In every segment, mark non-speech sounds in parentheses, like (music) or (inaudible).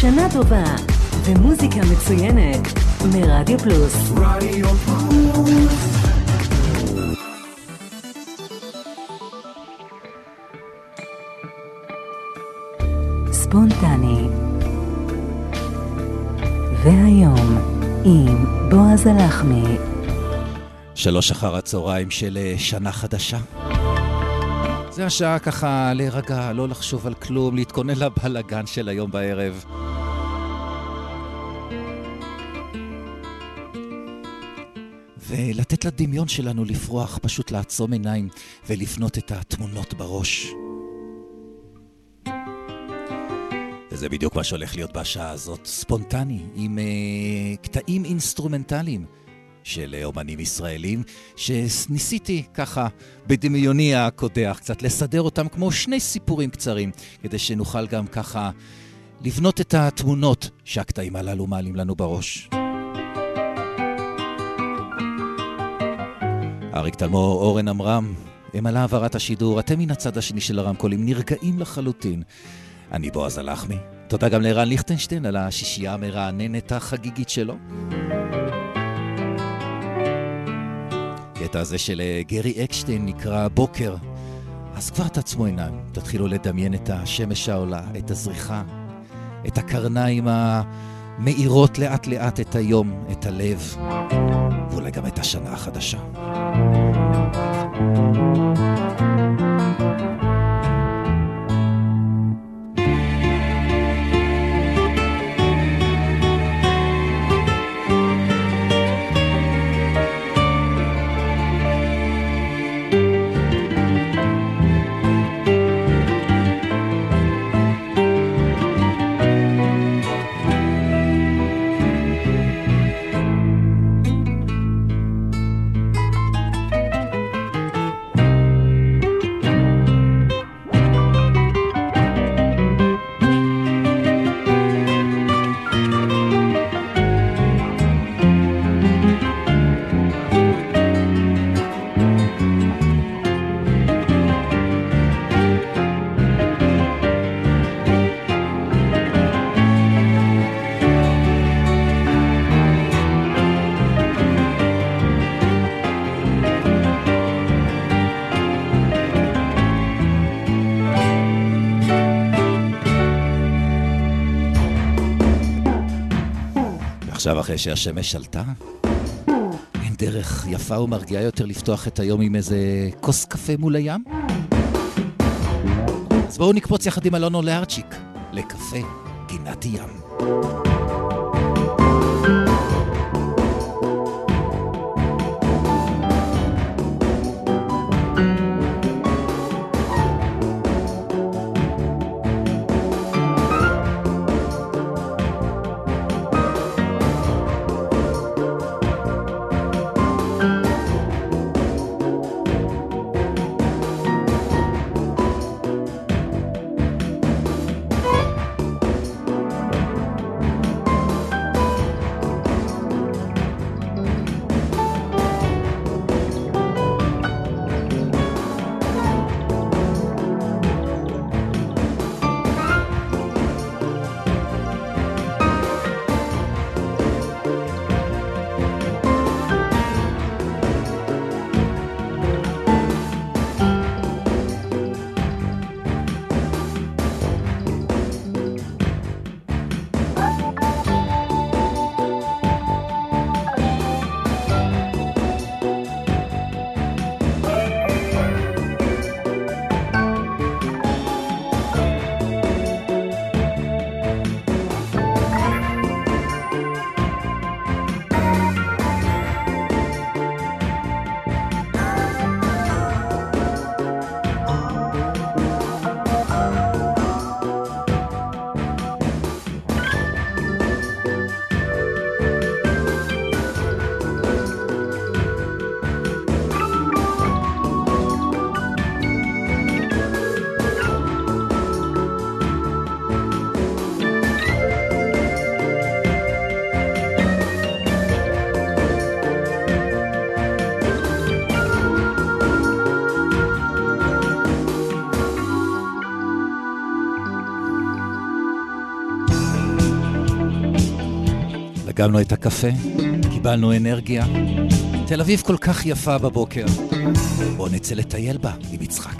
שנה טובה ומוזיקה מצוינת מרדיו פלוס. רדיו פלוס. ספונטני והיום עם בועז הלחמי שלוש אחר הצהריים של אה, שנה חדשה. זה השעה ככה להירגע, לא לחשוב על כלום, להתכונן לבלאגן של היום בערב. ולתת לדמיון שלנו לפרוח, פשוט לעצום עיניים ולפנות את התמונות בראש. וזה בדיוק מה שהולך להיות בשעה הזאת, ספונטני, עם אה, קטעים אינסטרומנטליים של אה, אומנים ישראלים, שניסיתי ככה בדמיוני הקודח קצת לסדר אותם כמו שני סיפורים קצרים, כדי שנוכל גם ככה לבנות את התמונות שהקטעים הללו מעלים לנו בראש. אריק תלמור, אורן עמרם, הם על העברת השידור, אתם מן הצד השני של הרמקולים, נרגעים לחלוטין. אני בועז הלחמי. תודה גם לערן ליכטנשטיין על השישייה המרעננת החגיגית שלו. הקטע הזה של אה, גרי אקשטיין נקרא בוקר. אז כבר תעצמו עיניים, תתחילו לדמיין את השמש העולה, את הזריחה, את הקרניים המאירות לאט לאט את היום, את הלב, גם את השנה החדשה. עכשיו, אחרי שהשמש עלתה, אין דרך יפה ומרגיעה יותר לפתוח את היום עם איזה כוס קפה מול הים? אז בואו נקפוץ יחד עם אלונו לארצ'יק, לקפה, גינת ים. דגמנו את הקפה, קיבלנו אנרגיה. תל אביב כל כך יפה בבוקר. בואו נצא לטייל בה עם יצחק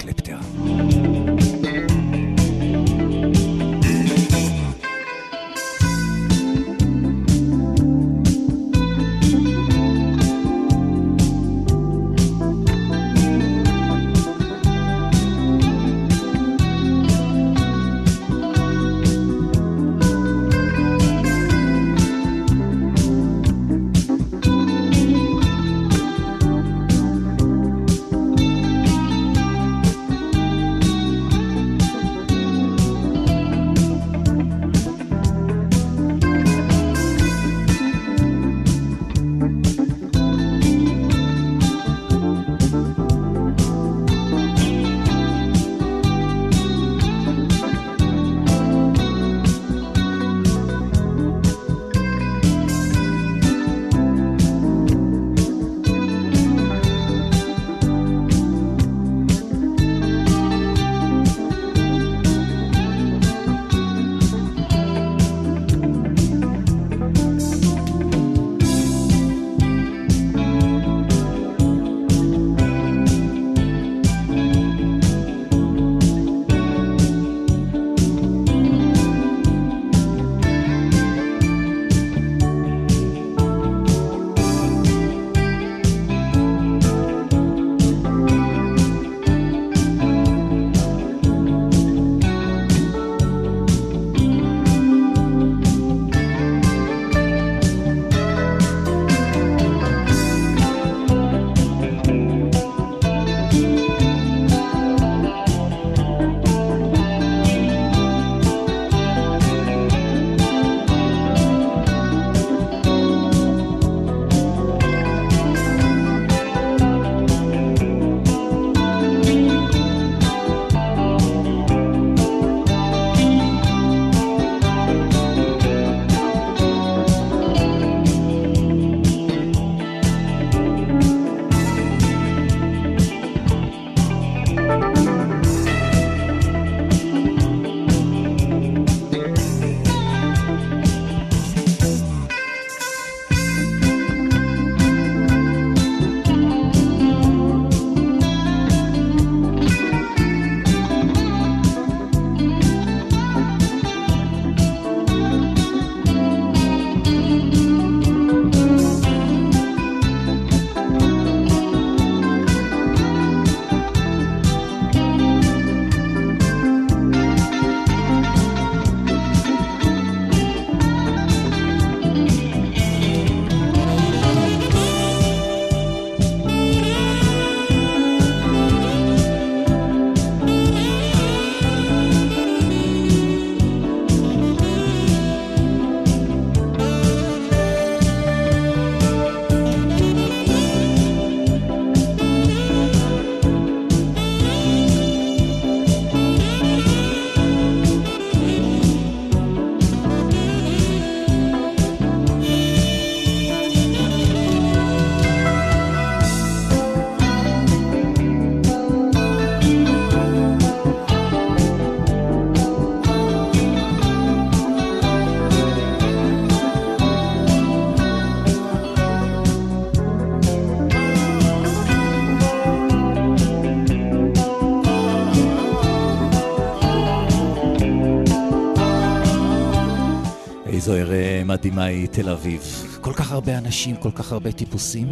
קלפטר. מדהימה היא תל אביב. כל כך הרבה אנשים, כל כך הרבה טיפוסים.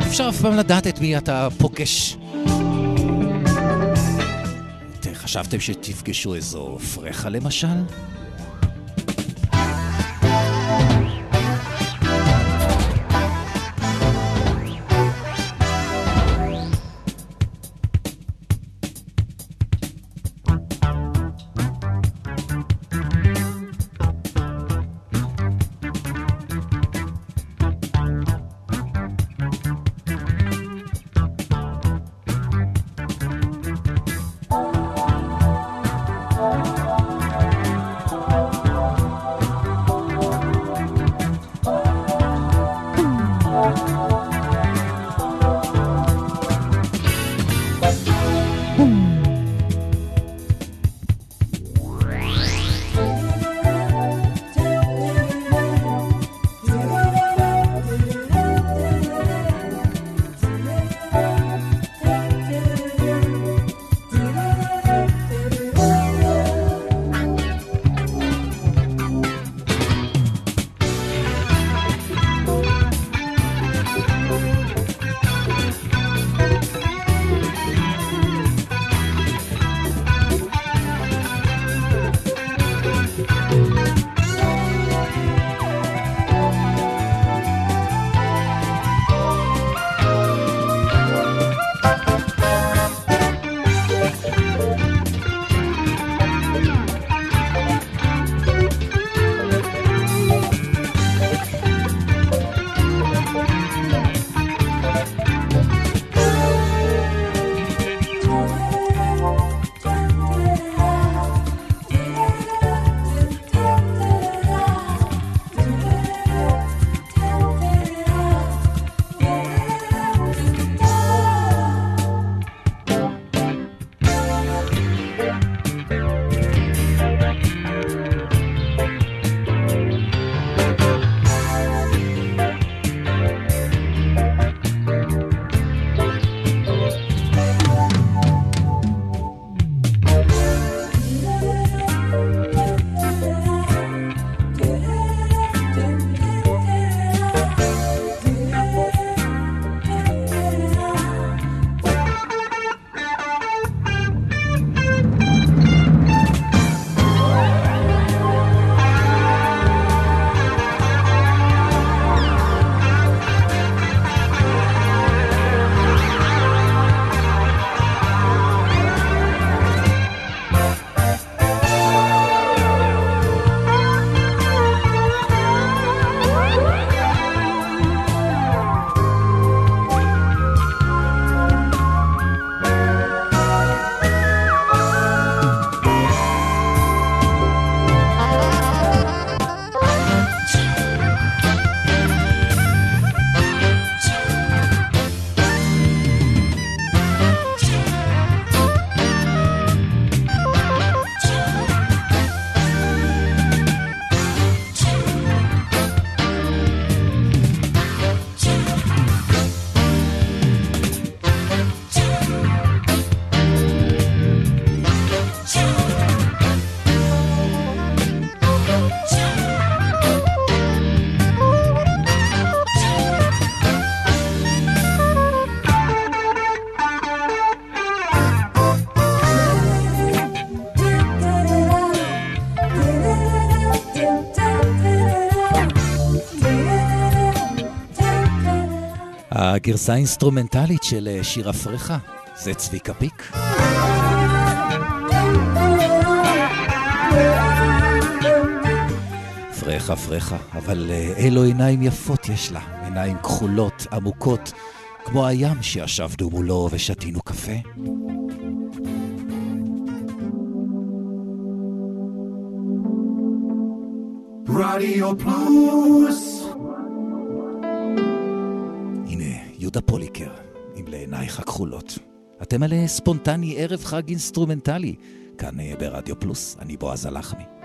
אפשר אף פעם לדעת את מי אתה פוגש. חשבתם שתפגשו איזו פרחה למשל? הגרסה האינסטרומנטלית של אה, שיר אפריך זה צביקה פיק. פרחה פרחה, אבל אלו עיניים יפות יש לה, עיניים כחולות, עמוקות, כמו הים שישבנו מולו ושתינו קפה. רדיו פלוס יהודה פוליקר, עם לעינייך הכחולות. אתם על ספונטני ערב חג אינסטרומנטלי, כאן אה, ברדיו פלוס, אני בועז הלחמי.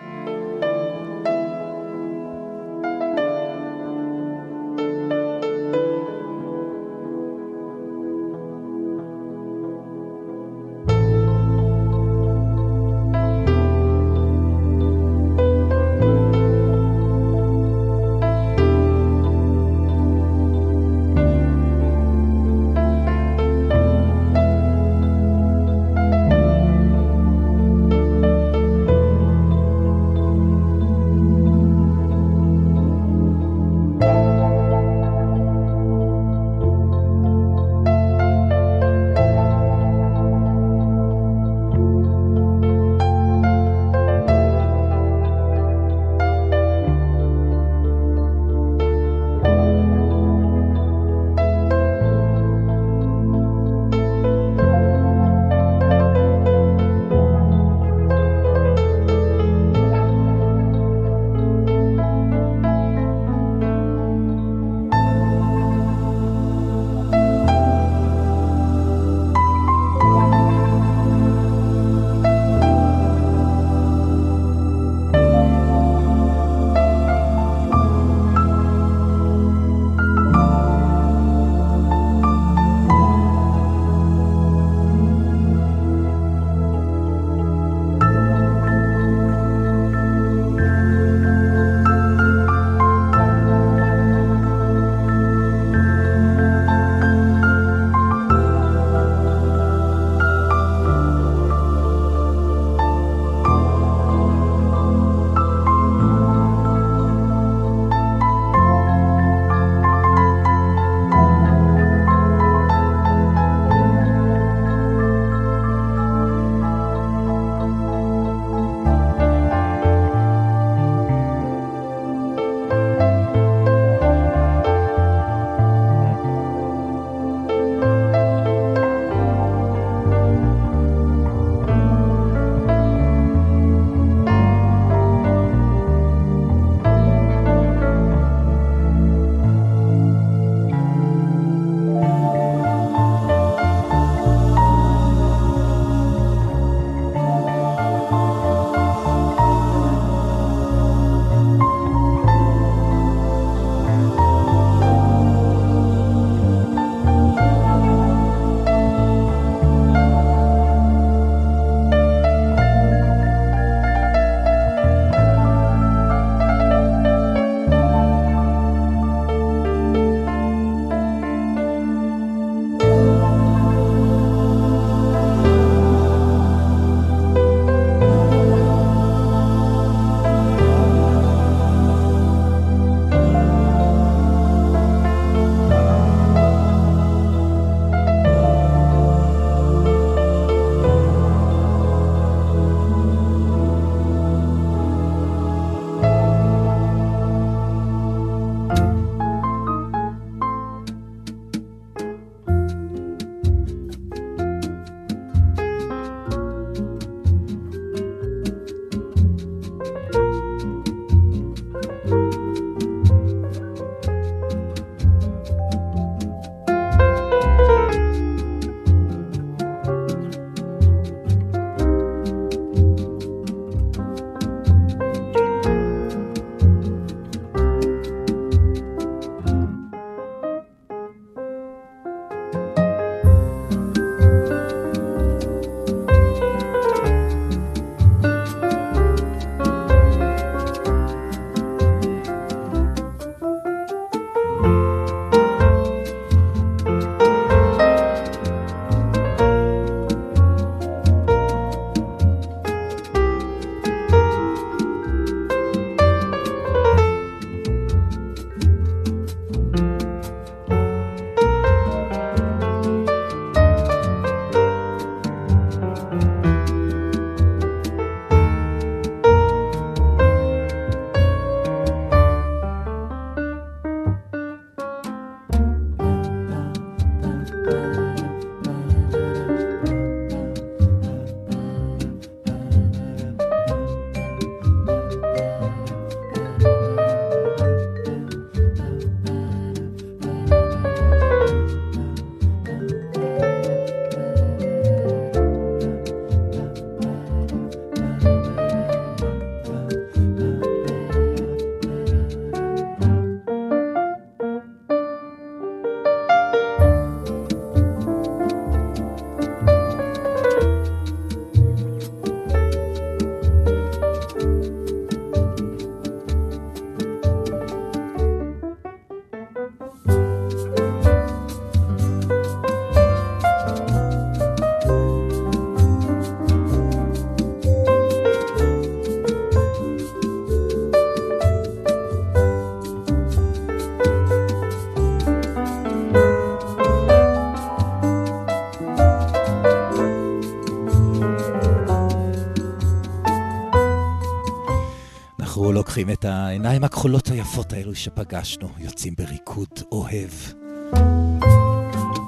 העיניים הכחולות היפות האלו שפגשנו, יוצאים בריקוד אוהב.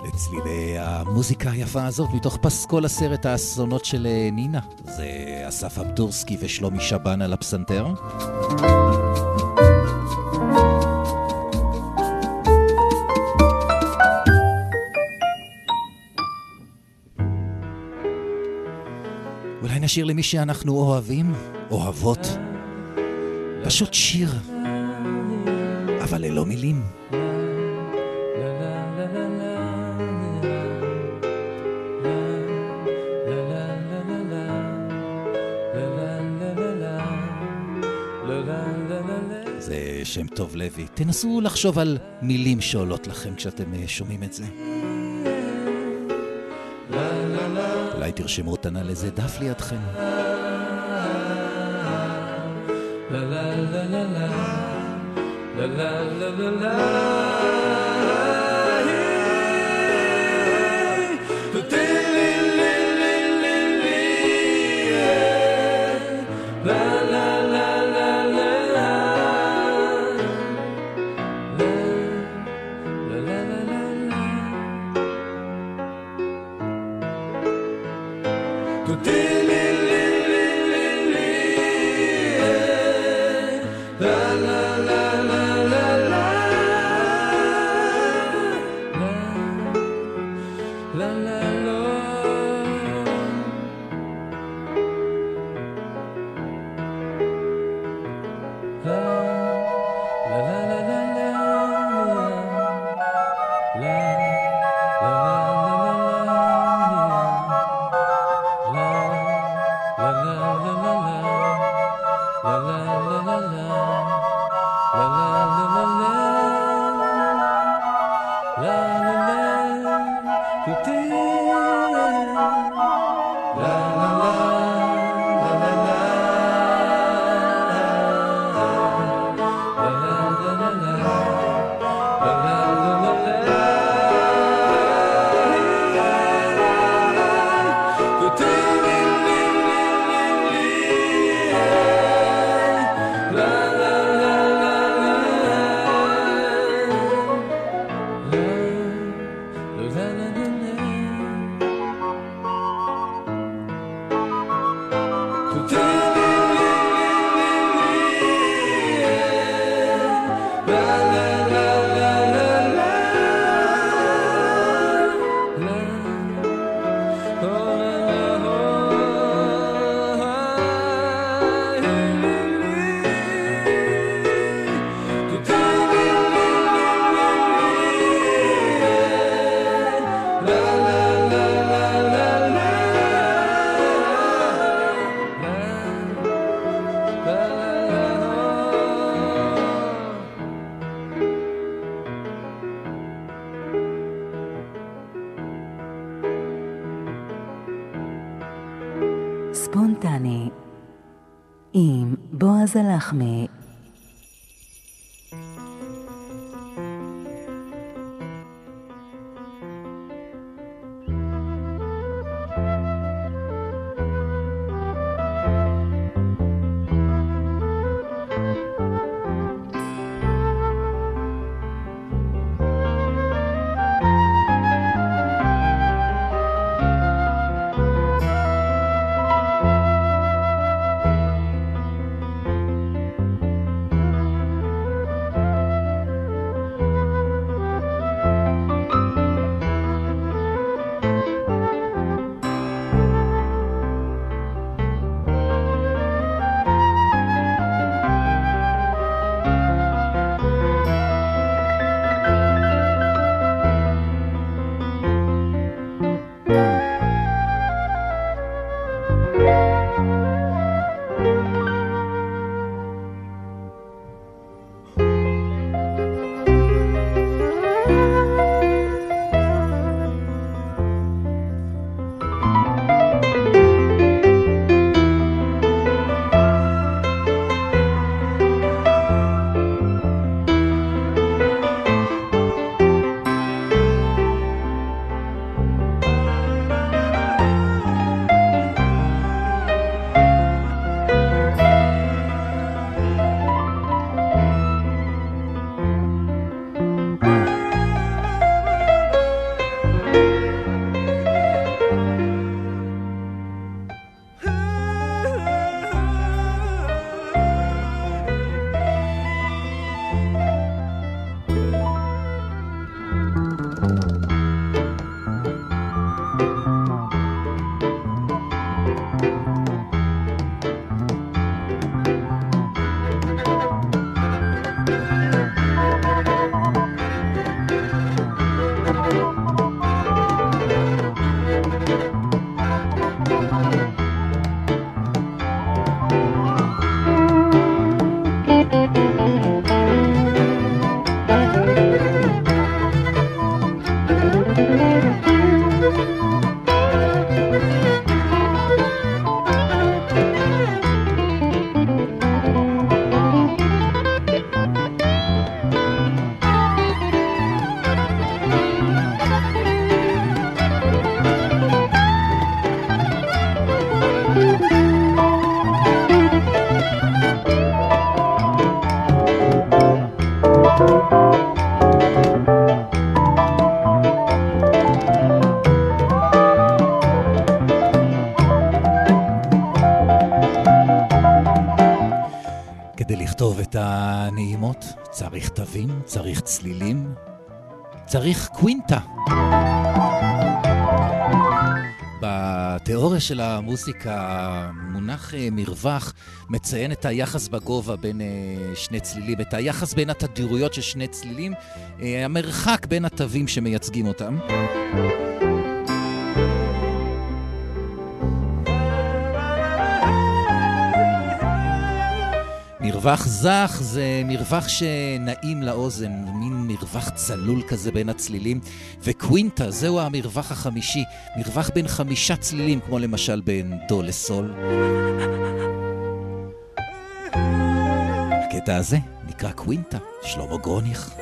לצלילי המוזיקה היפה הזאת, מתוך פסקול הסרט האסונות של אה, נינה. זה אסף אבדורסקי ושלומי שבן על הפסנתר. אולי נשאיר למי שאנחנו אוהבים, אוהבות. פשוט שיר, אבל ללא מילים. זה שם טוב לוי. תנסו לחשוב על מילים שעולות לכם כשאתם אה, שומעים את זה. אולי תרשמו אותן על איזה דף לידכם. Tutti ספונטני עם בועז הלחמי. צריך תווים, צריך צלילים, צריך קווינטה. בתיאוריה של המוזיקה, מונח אה, מרווח מציין את היחס בגובה בין אה, שני צלילים, את היחס בין התדירויות של שני צלילים, אה, המרחק בין התווים שמייצגים אותם. מרווח זך זה מרווח שנעים לאוזן, מין מרווח צלול כזה בין הצלילים, וקווינטה זהו המרווח החמישי, מרווח בין חמישה צלילים, כמו למשל בין דו לסול. הקטע הזה נקרא קווינטה, שלמה גרוניך.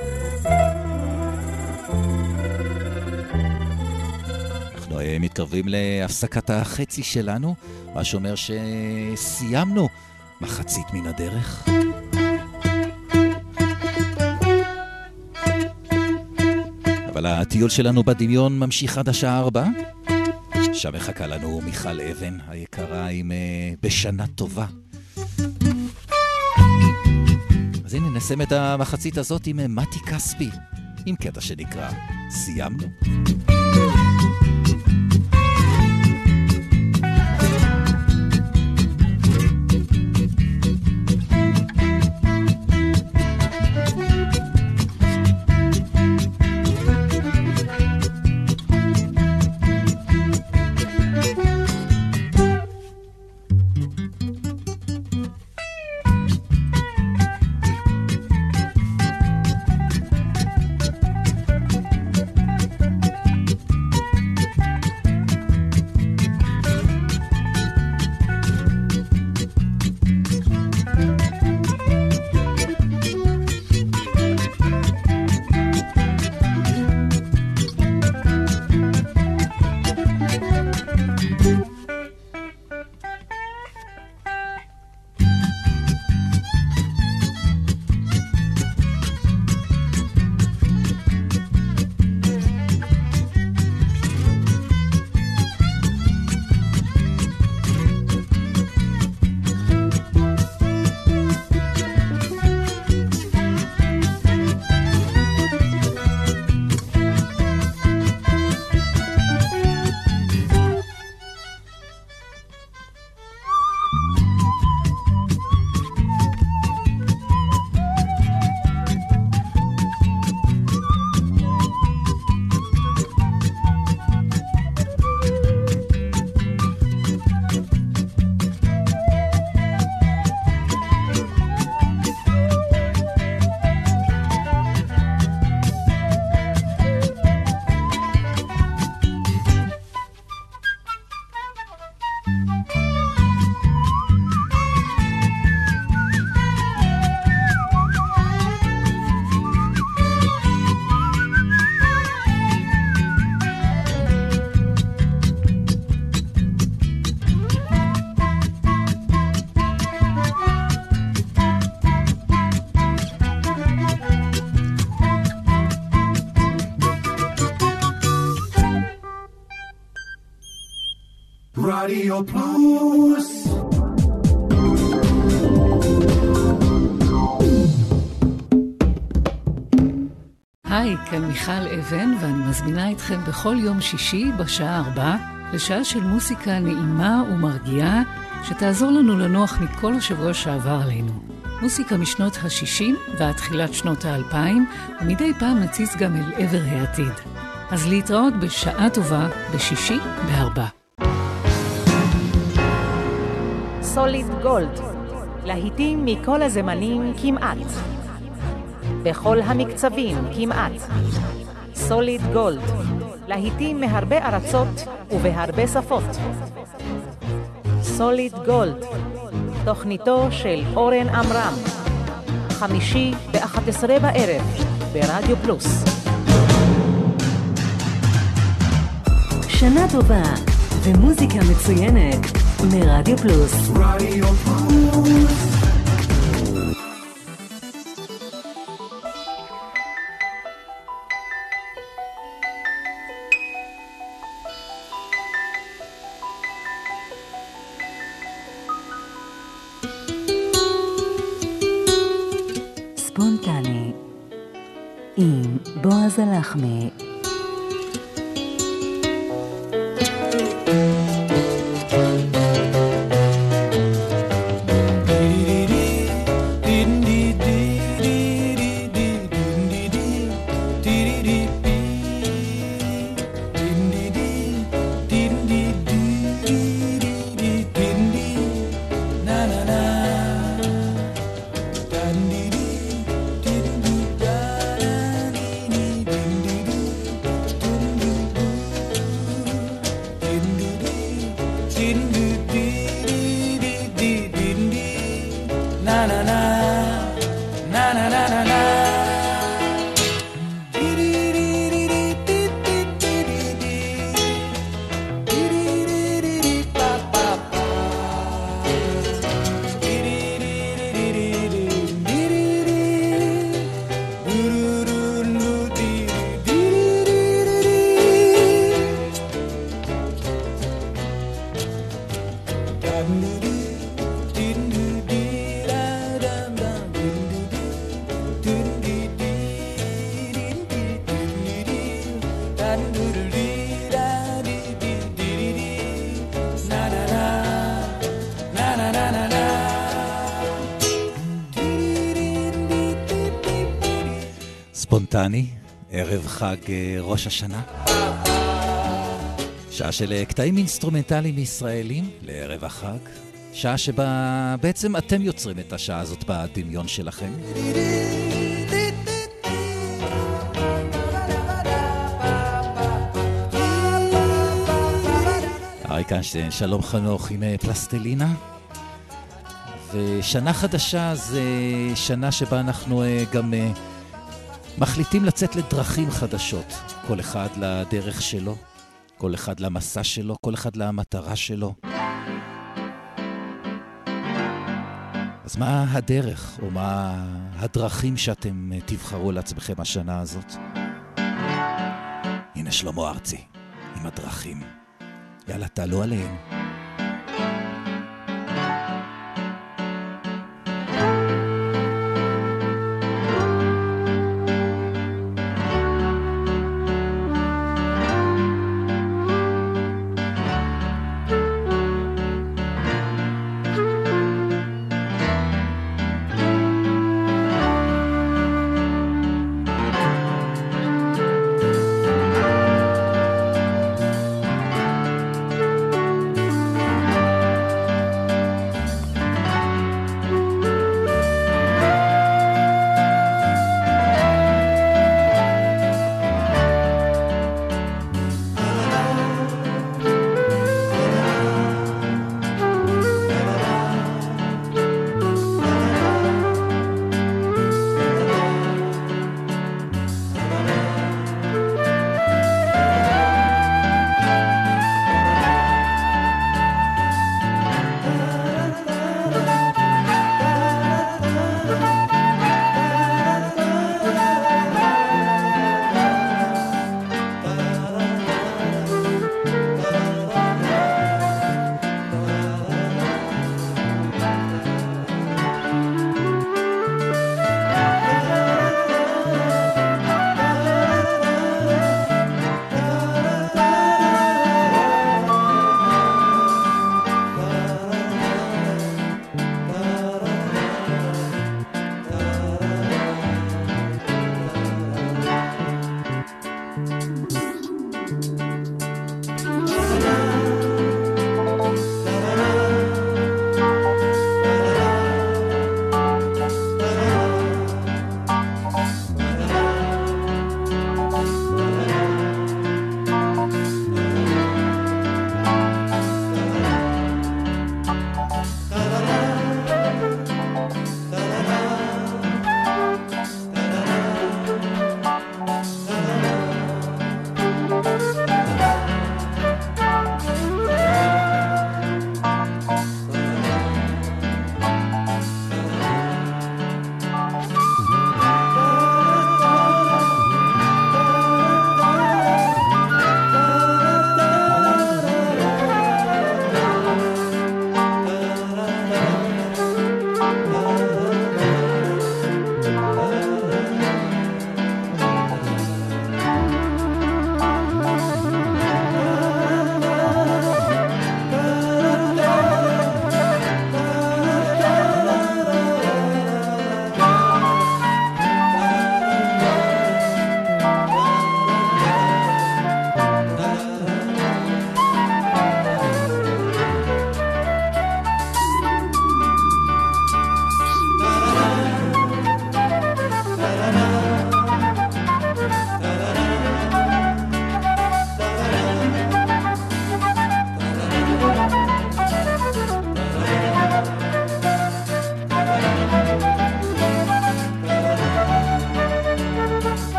אנחנו אה, מתקרבים להפסקת החצי שלנו, מה שאומר שסיימנו. מחצית מן הדרך. אבל הטיול שלנו בדמיון ממשיך עד השעה ארבע. שם מחכה לנו מיכל אבן היקרה עם uh, בשנה טובה. אז הנה נסיים את המחצית הזאת עם אה, מתי כספי, עם קטע שנקרא סיימנו. מיכל אבן, ואני מזמינה אתכם בכל יום שישי בשעה ארבע לשעה של מוסיקה נעימה ומרגיעה, שתעזור לנו לנוח מכל השבוע שעבר עלינו. מוסיקה משנות ה-60 ועד תחילת שנות ה-2000, ומדי פעם נציץ גם אל עבר העתיד. אז להתראות בשעה טובה בשישי בארבע. סוליד גולד, להיטים מכל הזמנים כמעט. בכל המקצבים כמעט. סוליד גולד, להיטים מהרבה ארצות ובהרבה שפות. סוליד גולד, תוכניתו של אורן עמרם, חמישי ב-11 בערב, ברדיו פלוס. שנה טובה ומוזיקה מצוינת מרדיו פלוס. רדיו פלוס. בועז ספונטני, ערב חג אה, ראש השנה. שעה של אה, קטעים אינסטרומנטליים ישראלים לערב החג. שעה שבה בעצם אתם יוצרים את השעה הזאת בדמיון שלכם. אריק איינשטיין, שלום חנוך עם אה, פלסטלינה. ושנה חדשה זה שנה שבה אנחנו גם מחליטים לצאת לדרכים חדשות, כל אחד לדרך שלו, כל אחד למסע שלו, כל אחד למטרה שלו. אז מה הדרך, או מה הדרכים שאתם תבחרו לעצמכם השנה הזאת? הנה שלמה ארצי, עם הדרכים. יאללה, תעלו עליהם.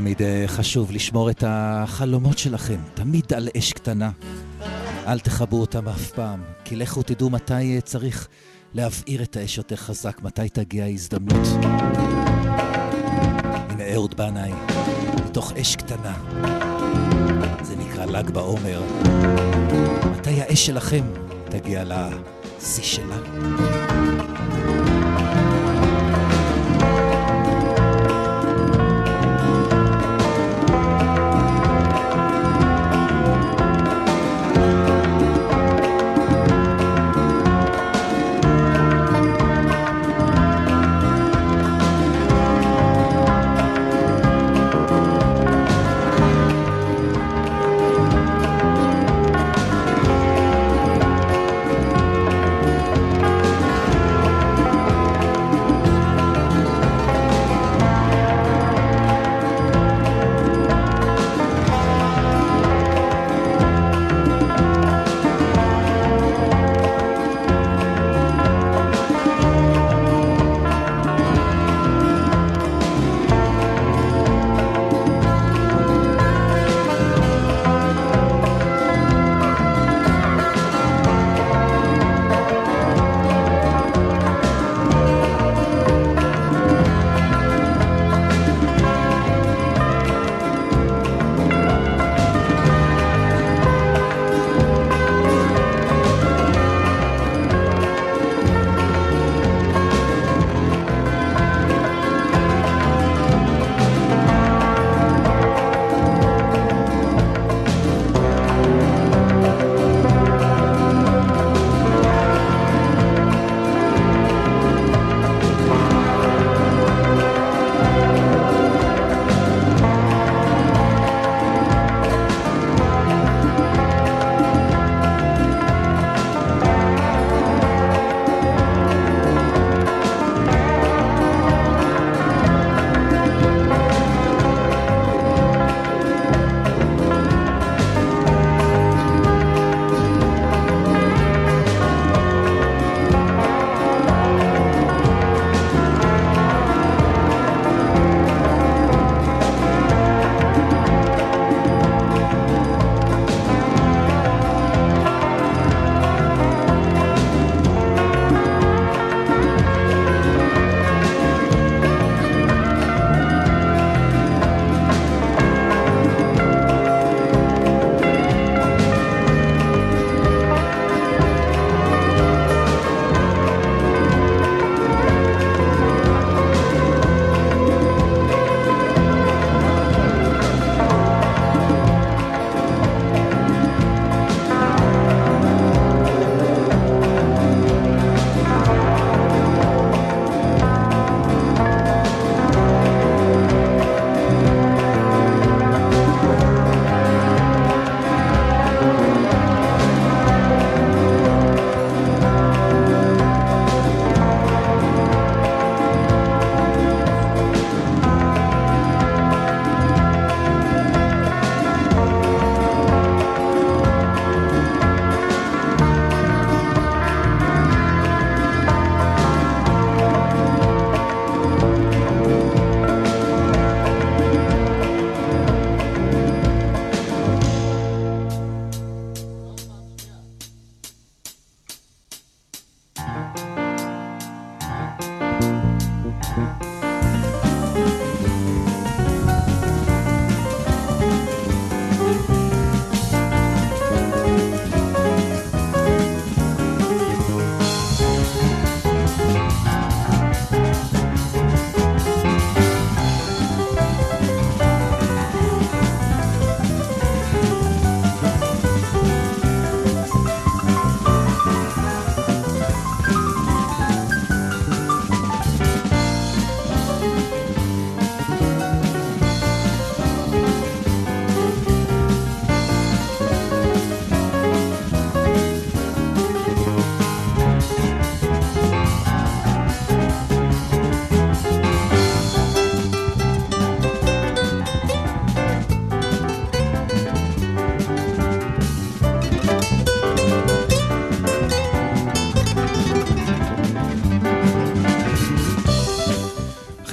תמיד אה, חשוב לשמור את החלומות שלכם, תמיד על אש קטנה. אל תכבו אותם אף פעם, כי לכו תדעו מתי אה, צריך להבעיר את האש יותר חזק, מתי תגיע ההזדמנות. הנה אהוד בנאי, מתוך אש קטנה. זה נקרא ל"ג בעומר. מתי האש שלכם תגיע לשיא שלה?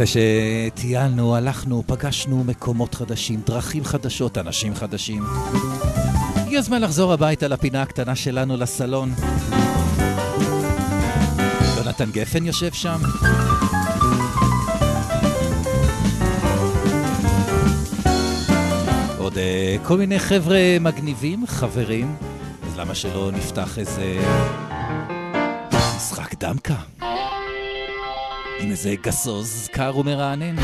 שטיילנו, הלכנו, פגשנו מקומות חדשים, דרכים חדשות, אנשים חדשים. הגיע הזמן לחזור הביתה לפינה הקטנה שלנו, לסלון. יונתן גפן יושב שם. עוד uh, כל מיני חבר'ה מגניבים, חברים, אז למה שלא נפתח איזה משחק דמקה? עם איזה גסוז קר ומרענן.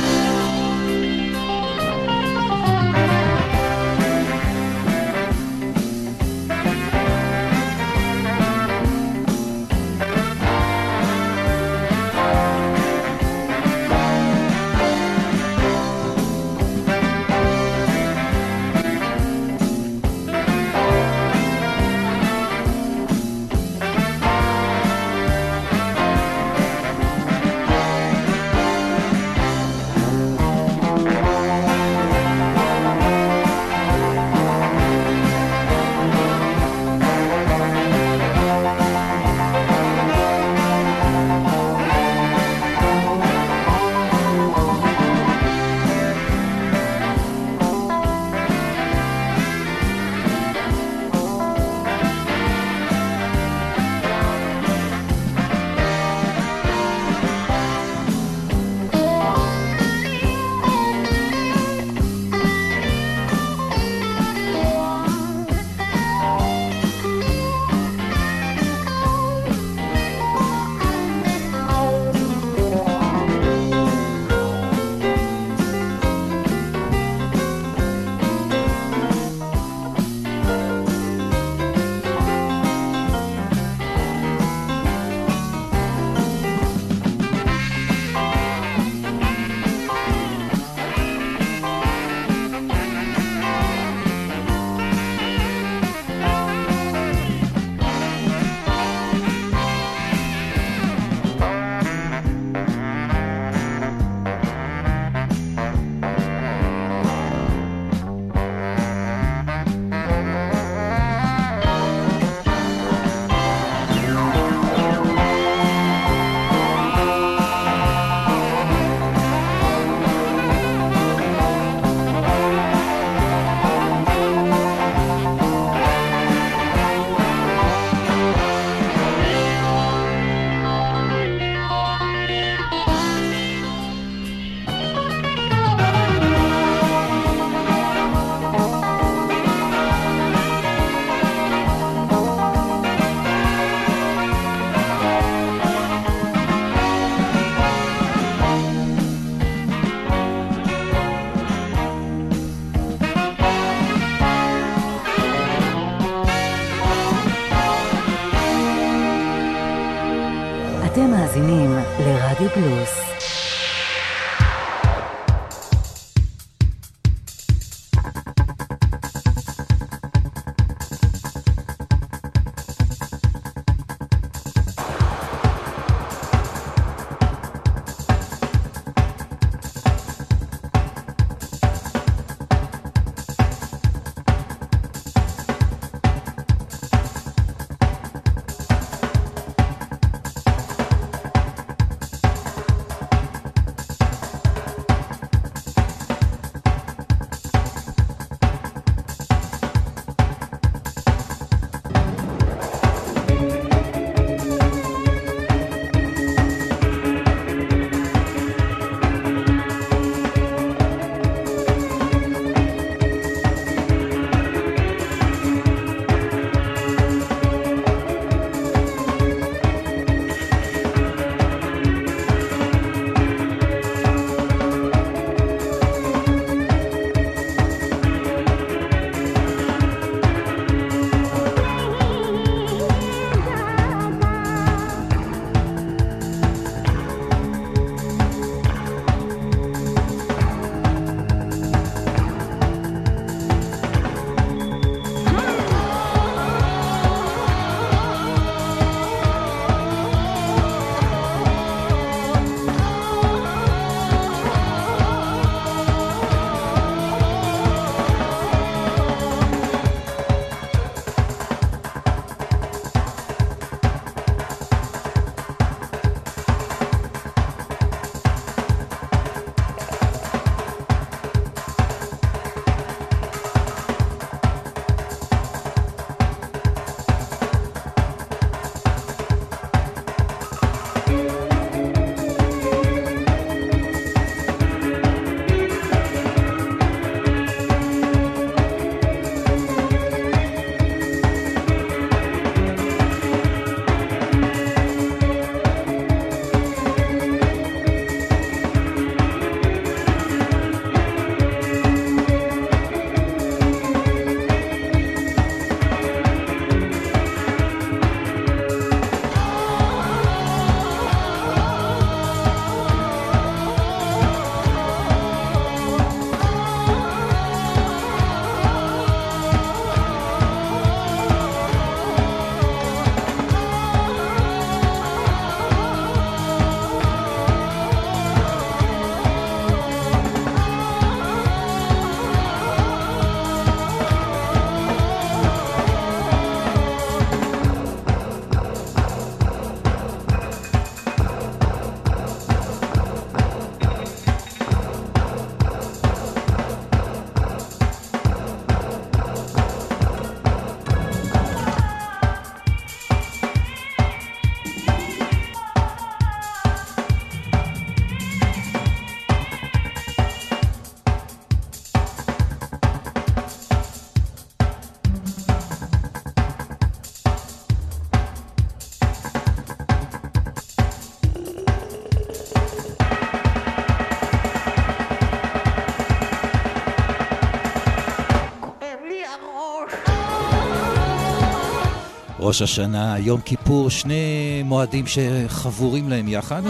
ראש השנה, יום כיפור, שני מועדים שחבורים להם יחד.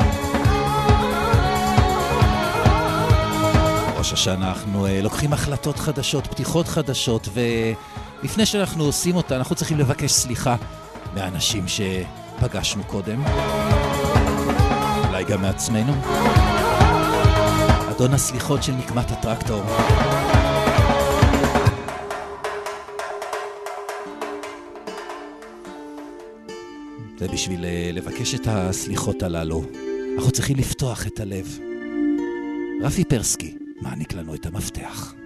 ראש השנה אנחנו uh, לוקחים החלטות חדשות, פתיחות חדשות, ולפני שאנחנו עושים אותה, אנחנו צריכים לבקש סליחה מהאנשים שפגשנו קודם. אולי גם מעצמנו. אדון הסליחות של נקמת הטרקטור. ובשביל אה, לבקש את הסליחות הללו, אנחנו צריכים לפתוח את הלב. רפי פרסקי מעניק לנו את המפתח.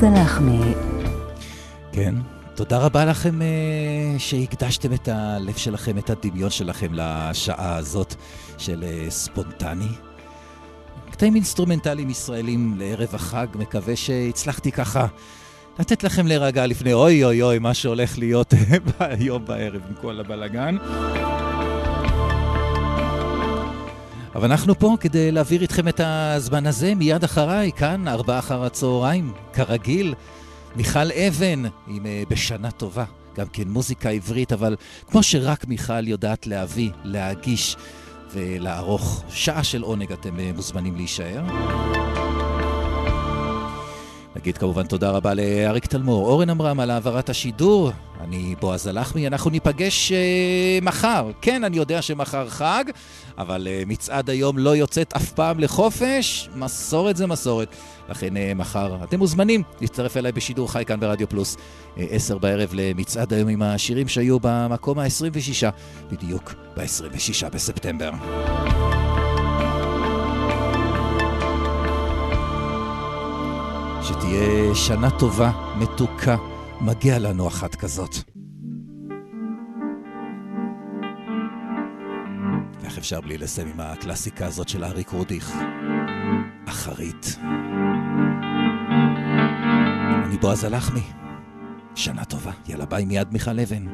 בועז הלחמי. כן, תודה רבה לכם אה, שהקדשתם את הלב שלכם, את הדמיון שלכם לשעה הזאת של אה, ספונטני. קטעים אינסטרומנטליים ישראלים לערב החג, מקווה שהצלחתי ככה לתת לכם להירגע לפני אוי אוי אוי מה שהולך להיות (laughs) היום בערב עם כל הבלגן. אבל אנחנו פה כדי להעביר איתכם את הזמן הזה מיד אחריי, כאן, ארבעה אחר הצהריים, כרגיל. מיכל אבן עם uh, בשנה טובה, גם כן מוזיקה עברית, אבל כמו שרק מיכל יודעת להביא, להגיש ולערוך שעה של עונג, אתם uh, מוזמנים להישאר. נגיד כמובן תודה רבה לאריק תלמור, אורן עמרם על העברת השידור. אני בועז הלחמי, אנחנו ניפגש uh, מחר. כן, אני יודע שמחר חג, אבל uh, מצעד היום לא יוצאת אף פעם לחופש. מסורת זה מסורת. לכן uh, מחר אתם מוזמנים להצטרף אליי בשידור חי כאן ברדיו פלוס, uh, עשר בערב למצעד היום עם השירים שהיו במקום ה-26, בדיוק ב-26 בספטמבר. שתהיה שנה טובה, מתוקה, מגיע לנו אחת כזאת. איך אפשר בלי לסיים עם הקלאסיקה הזאת של אריק רודיך? אחרית. אני בועז הלחמי. שנה טובה. יאללה ביי מיד מיכל אבן.